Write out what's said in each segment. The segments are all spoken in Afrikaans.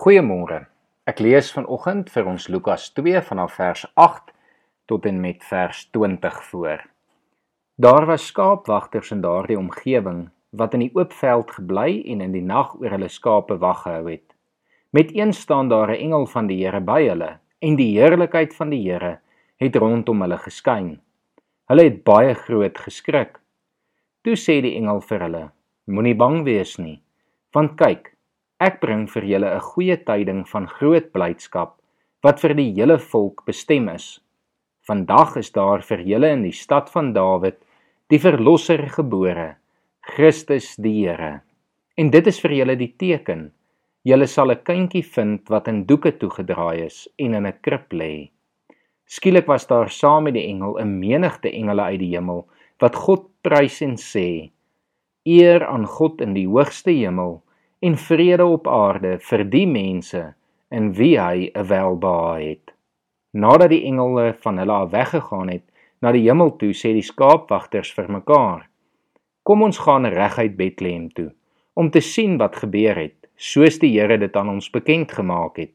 Goeiemôre. Ek lees vanoggend vir ons Lukas 2 vanaf vers 8 tot en met vers 20 voor. Daar was skaapwagters in daardie omgewing wat in die oop veld gebly en in die nag oor hulle skape wag gehou het. Met een staan daar 'n engel van die Here by hulle en die heerlikheid van die Here het rondom hulle geskyn. Hulle het baie groot geskrik. Toe sê die engel vir hulle: Moenie bang wees nie, want kyk, Ek bring vir julle 'n goeie tyding van groot blydskap wat vir die hele volk bestem is. Vandag is daar vir julle in die stad van Dawid die verlosser gebore, Christus die Here. En dit is vir julle die teken: julle sal 'n kindjie vind wat in doeke toegedraai is en in 'n krib lê. Skielik was daar saam met die engel 'n menigte engele uit die hemel wat God prys en sê: Eer aan God in die hoogste hemel en vrede op aarde vir die mense in wie hy 'n welbehae het. Nadat die engele van hulle af weggegaan het na die hemel toe, sê die skaapwagters vir mekaar: Kom ons gaan reguit Bethlehem toe om te sien wat gebeur het, soos die Here dit aan ons bekend gemaak het.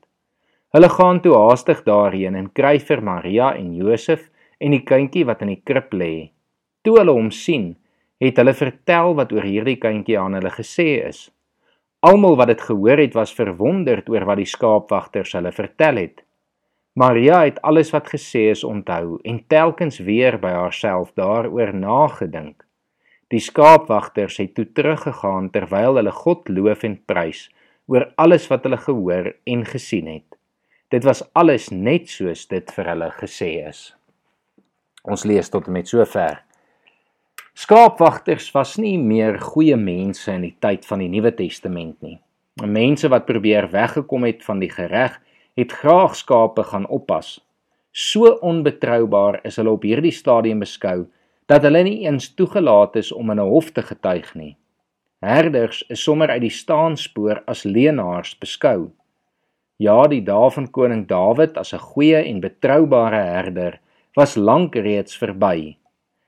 Hulle gaan toe haastig daarheen en kry vir Maria en Josef en die kindjie wat in die krib lê. Toe hulle hom sien, het hulle vertel wat oor hierdie kindjie aan hulle gesê is. Almal wat dit gehoor het, was verwonderd oor wat die skaapwagters hulle vertel het. Maria het alles wat gesê is onthou en telkens weer by haarself daaroor nagedink. Die skaapwagters het toe teruggegaan terwyl hulle God loof en prys oor alles wat hulle gehoor en gesien het. Dit was alles net soos dit vir hulle gesê is. Ons lees tot en met sover. Skaapwagters was nie meer goeie mense in die tyd van die Nuwe Testament nie. Mense wat probeer weggekom het van die gereg, het graag skape gaan oppas. So onbetroubaar is hulle op hierdie stadium beskou dat hulle nie eens toegelaat is om in 'n hof te getuig nie. Herders is sommer uit die staanspoor as leenaars beskou. Ja, die dae van koning Dawid as 'n goeie en betroubare herder was lank reeds verby.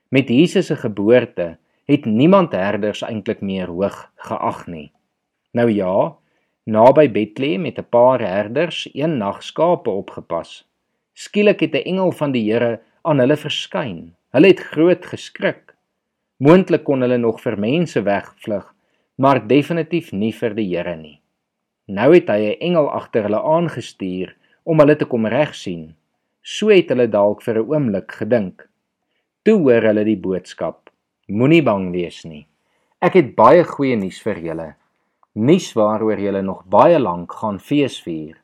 Met Jesus se geboorte het niemand herders eintlik meer hoog geag nie. Nou ja, naby Bethlehem het 'n paar herders een nag skape opgepas. Skielik het 'n engel van die Here aan hulle verskyn. Hulle het groot geskrik. Moontlik kon hulle nog vir mense wegvlug, maar definitief nie vir die Here nie. Nou het hy 'n engel agter hulle aangestuur om hulle te kom regsien. So het hulle dalk vir 'n oomblik gedink. Toe hoor hulle die boodskap: Moenie bang wees nie. Ek het baie goeie nuus vir julle. Nuus waaroor julle nog baie lank gaan feesvier.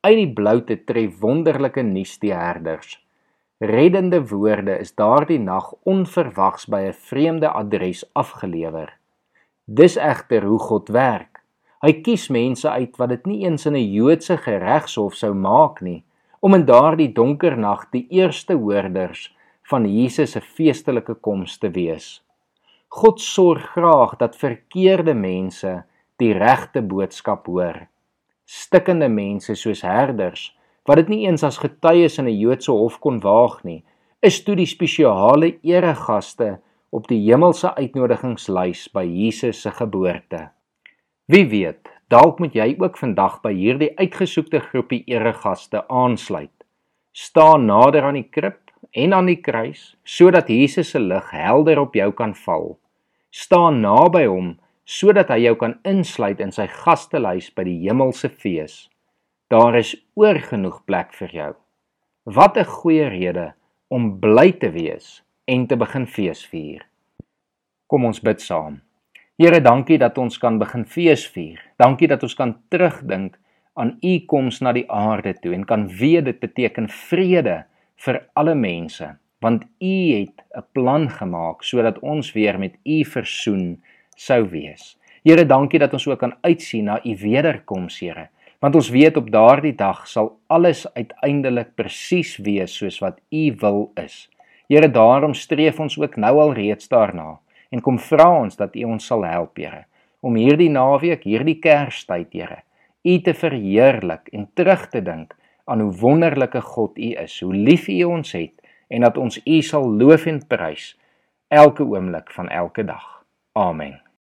Uit die bloute tref wonderlike nuus die herders. Reddende woorde is daardie nag onverwags by 'n vreemde adres afgelewer. Dis egter hoe God werk. Hy kies mense uit wat dit nie eens in 'n Joodse geregshof sou maak nie, om in daardie donker nag die eerste hoorders van Jesus se feestelike koms te wees. God sorg graag dat verkeerde mense die regte boodskap hoor. Stikkende mense soos herders wat dit nie eens as getuies in 'n Joodse hof kon waag nie, is toe die spesiale eregaste op die hemelse uitnodigingslys by Jesus se geboorte. Wie weet, dalk moet jy ook vandag by hierdie uitgesoekte groepie eregaste aansluit. Staan nader aan die krib en aan die kruis sodat Jesus se lig helder op jou kan val. Staan naby hom sodat hy jou kan insluit in sy gastelys by die hemelse fees. Daar is oorgenoeg plek vir jou. Wat 'n goeie rede om bly te wees en te begin feesvier. Kom ons bid saam. Here, dankie dat ons kan begin feesvier. Dankie dat ons kan terugdink aan u koms na die aarde toe en kan weet dit beteken vrede vir alle mense want u het 'n plan gemaak sodat ons weer met u versoen sou wees. Here, dankie dat ons ook kan uitsien na u wederkoms, Here, want ons weet op daardie dag sal alles uiteindelik presies wees soos wat u wil is. Here, daarom streef ons ook nou al reeds daarna en kom vra ons dat u ons sal help, Here, om hierdie naweek, hierdie Kerstyd, Here, u te verheerlik en terug te dink aan hoe wonderlike God U is, hoe lief U ons het en dat ons U sal loof en prys elke oomblik van elke dag. Amen.